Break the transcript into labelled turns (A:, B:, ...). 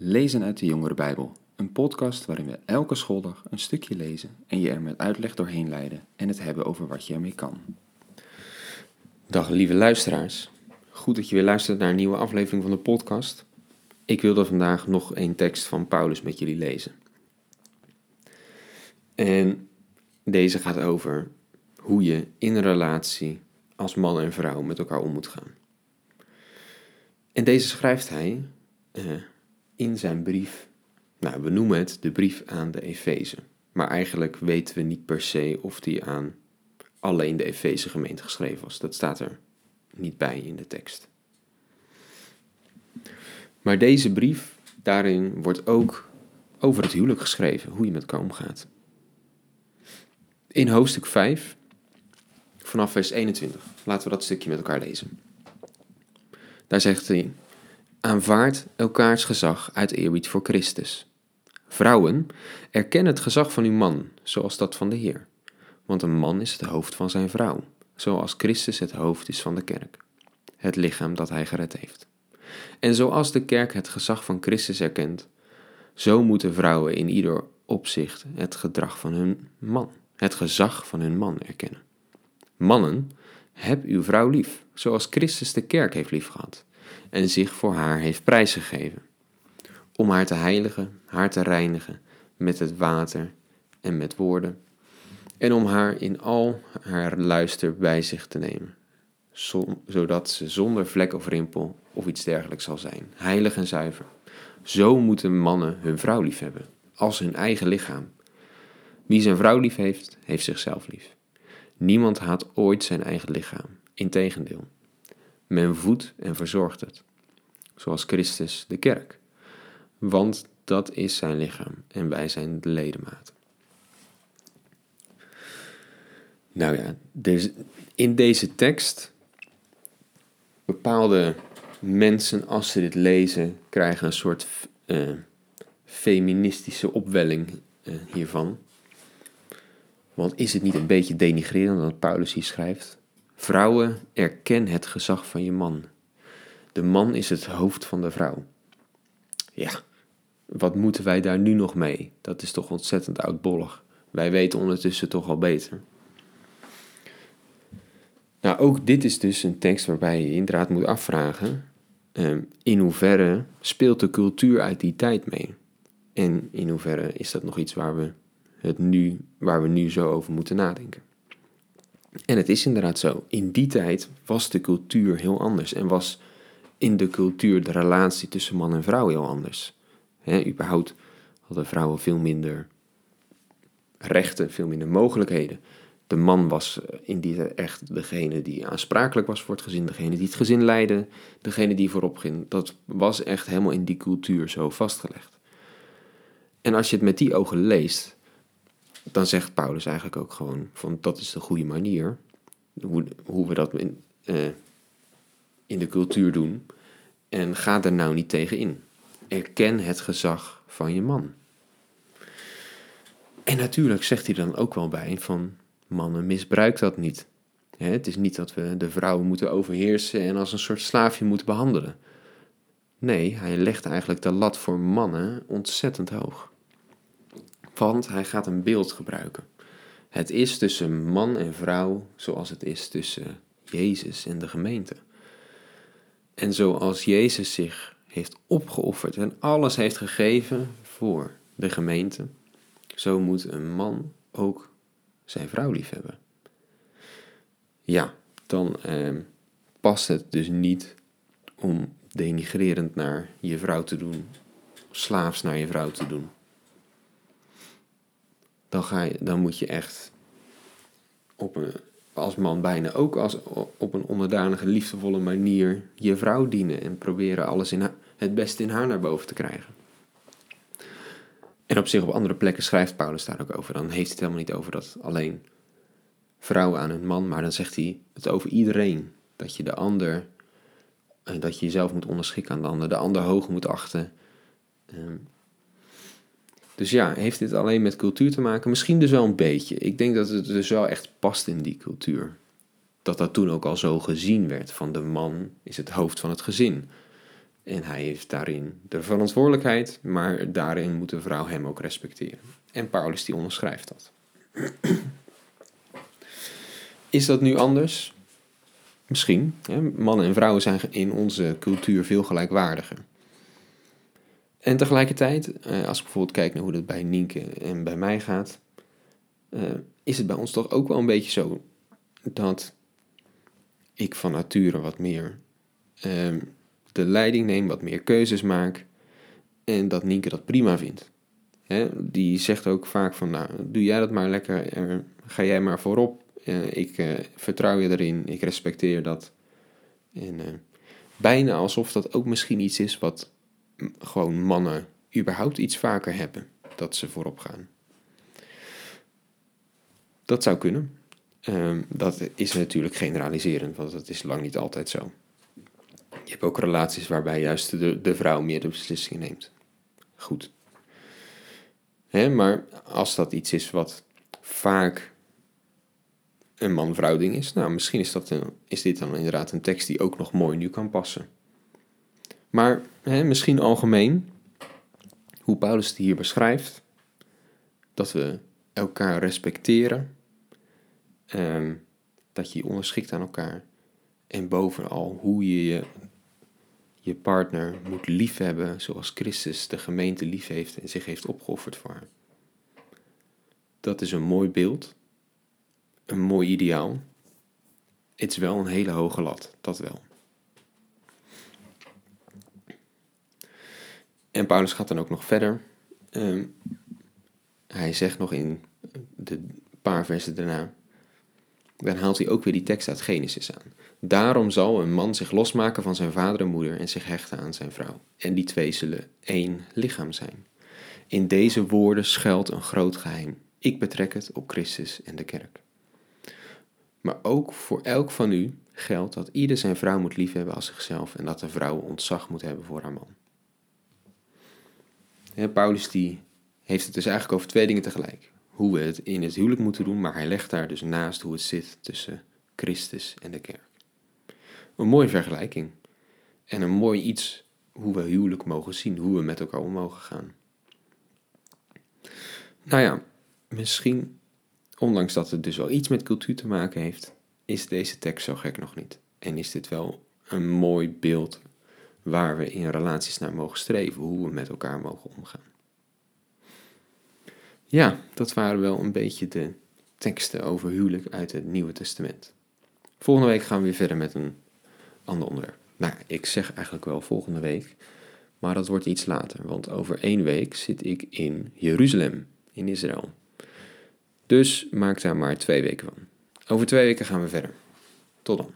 A: Lezen uit de Jongere Bijbel, een podcast waarin we elke schooldag een stukje lezen en je er met uitleg doorheen leiden en het hebben over wat je ermee kan.
B: Dag lieve luisteraars, goed dat je weer luistert naar een nieuwe aflevering van de podcast. Ik wilde vandaag nog een tekst van Paulus met jullie lezen. En deze gaat over hoe je in een relatie als man en vrouw met elkaar om moet gaan. En deze schrijft hij uh, in zijn brief, nou we noemen het de brief aan de Efeze. Maar eigenlijk weten we niet per se of die aan alleen de Efeze gemeente geschreven was. Dat staat er niet bij in de tekst. Maar deze brief, daarin wordt ook over het huwelijk geschreven, hoe je met elkaar omgaat. In hoofdstuk 5, vanaf vers 21, laten we dat stukje met elkaar lezen. Daar zegt hij: Aanvaard elkaars gezag uit eerbied voor Christus. Vrouwen, erken het gezag van uw man, zoals dat van de Heer. Want een man is het hoofd van zijn vrouw, zoals Christus het hoofd is van de kerk, het lichaam dat hij gered heeft. En zoals de kerk het gezag van Christus erkent, zo moeten vrouwen in ieder opzicht het gedrag van hun man, het gezag van hun man erkennen. Mannen, heb uw vrouw lief, zoals Christus de kerk heeft liefgehad en zich voor haar heeft prijsgegeven, om haar te heiligen, haar te reinigen met het water en met woorden, en om haar in al haar luister bij zich te nemen, zodat ze zonder vlek of rimpel of iets dergelijks zal zijn, heilig en zuiver. Zo moeten mannen hun vrouw lief hebben, als hun eigen lichaam. Wie zijn vrouw lief heeft, heeft zichzelf lief. Niemand haat ooit zijn eigen lichaam, integendeel. Men voedt en verzorgt het, zoals Christus de kerk, want dat is zijn lichaam en wij zijn de ledematen. Nou ja, in deze tekst bepaalde mensen, als ze dit lezen, krijgen een soort uh, feministische opwelling uh, hiervan. Want is het niet een beetje denigrerend wat Paulus hier schrijft? Vrouwen, erken het gezag van je man. De man is het hoofd van de vrouw. Ja, wat moeten wij daar nu nog mee? Dat is toch ontzettend oudbollig. Wij weten ondertussen toch al beter. Nou, ook dit is dus een tekst waarbij je inderdaad moet afvragen: ehm, in hoeverre speelt de cultuur uit die tijd mee? En in hoeverre is dat nog iets waar we, het nu, waar we nu zo over moeten nadenken? En het is inderdaad zo. In die tijd was de cultuur heel anders en was in de cultuur de relatie tussen man en vrouw heel anders. He, überhaupt hadden vrouwen veel minder rechten, veel minder mogelijkheden. De man was in die tijd echt degene die aansprakelijk was voor het gezin, degene die het gezin leidde, degene die voorop ging. Dat was echt helemaal in die cultuur zo vastgelegd. En als je het met die ogen leest, dan zegt Paulus eigenlijk ook gewoon van dat is de goede manier, hoe, hoe we dat in, uh, in de cultuur doen. En ga er nou niet tegen in. Erken het gezag van je man. En natuurlijk zegt hij dan ook wel bij van mannen misbruik dat niet. het is niet dat we de vrouwen moeten overheersen en als een soort slaafje moeten behandelen. Nee, hij legt eigenlijk de lat voor mannen ontzettend hoog. Want hij gaat een beeld gebruiken. Het is tussen man en vrouw zoals het is tussen Jezus en de gemeente. En zoals Jezus zich heeft opgeofferd en alles heeft gegeven voor de gemeente, zo moet een man ook zijn vrouw liefhebben. Ja, dan eh, past het dus niet om denigrerend naar je vrouw te doen, slaafs naar je vrouw te doen dan, ga je, dan moet je echt op een, als man bijna ook als, op een onderdanige, liefdevolle manier je vrouw dienen en proberen alles in het beste in haar naar boven te krijgen. En op zich op andere plekken schrijft Paulus daar ook over. Dan heeft hij het helemaal niet over dat alleen vrouwen aan hun man, maar dan zegt hij het over iedereen. Dat je de ander, eh, dat je jezelf moet onderschikken aan de ander, de ander hoog moet achten. Ehm, dus ja, heeft dit alleen met cultuur te maken? Misschien dus wel een beetje. Ik denk dat het dus wel echt past in die cultuur. Dat dat toen ook al zo gezien werd. Van de man is het hoofd van het gezin. En hij heeft daarin de verantwoordelijkheid, maar daarin moet de vrouw hem ook respecteren. En Paulus die onderschrijft dat. Is dat nu anders? Misschien. Hè? Mannen en vrouwen zijn in onze cultuur veel gelijkwaardiger. En tegelijkertijd, eh, als ik bijvoorbeeld kijk naar hoe dat bij Nienke en bij mij gaat, eh, is het bij ons toch ook wel een beetje zo dat ik van nature wat meer ehm, de leiding neem, wat meer keuzes maak en dat Nienke dat prima vindt. Die zegt ook vaak van, nou, doe jij dat maar lekker, ga jij maar voorop, ik vertrouw je erin, ik respecteer dat. En bijna alsof dat ook misschien iets is wat gewoon mannen überhaupt iets vaker hebben, dat ze voorop gaan. Dat zou kunnen. Um, dat is natuurlijk generaliserend, want dat is lang niet altijd zo. Je hebt ook relaties waarbij juist de, de vrouw meer de beslissingen neemt. Goed. Maar als dat iets is wat vaak een man-vrouw ding is, nou misschien is, dat is dit dan inderdaad een tekst die ook nog mooi nu kan passen. Maar hè, misschien algemeen, hoe Paulus het hier beschrijft, dat we elkaar respecteren, ehm, dat je je onderschikt aan elkaar en bovenal hoe je je, je partner moet liefhebben zoals Christus de gemeente lief heeft en zich heeft opgeofferd voor haar. Dat is een mooi beeld, een mooi ideaal. Het is wel een hele hoge lat, dat wel. En Paulus gaat dan ook nog verder. Ehm, hij zegt nog in de paar versen daarna. Dan haalt hij ook weer die tekst uit Genesis aan. Daarom zal een man zich losmaken van zijn vader en moeder en zich hechten aan zijn vrouw. En die twee zullen één lichaam zijn. In deze woorden schuilt een groot geheim. Ik betrek het op Christus en de kerk. Maar ook voor elk van u geldt dat ieder zijn vrouw moet liefhebben als zichzelf en dat de vrouw ontzag moet hebben voor haar man. Paulus die heeft het dus eigenlijk over twee dingen tegelijk. Hoe we het in het huwelijk moeten doen, maar hij legt daar dus naast hoe het zit tussen Christus en de kerk. Een mooie vergelijking. En een mooi iets hoe we huwelijk mogen zien, hoe we met elkaar om mogen gaan. Nou ja, misschien, ondanks dat het dus wel iets met cultuur te maken heeft, is deze tekst zo gek nog niet. En is dit wel een mooi beeld waar we in relaties naar mogen streven, hoe we met elkaar mogen omgaan. Ja, dat waren wel een beetje de teksten over huwelijk uit het Nieuwe Testament. Volgende week gaan we weer verder met een ander onderwerp. Nou, ik zeg eigenlijk wel volgende week, maar dat wordt iets later, want over één week zit ik in Jeruzalem, in Israël. Dus maak daar maar twee weken van. Over twee weken gaan we verder. Tot dan.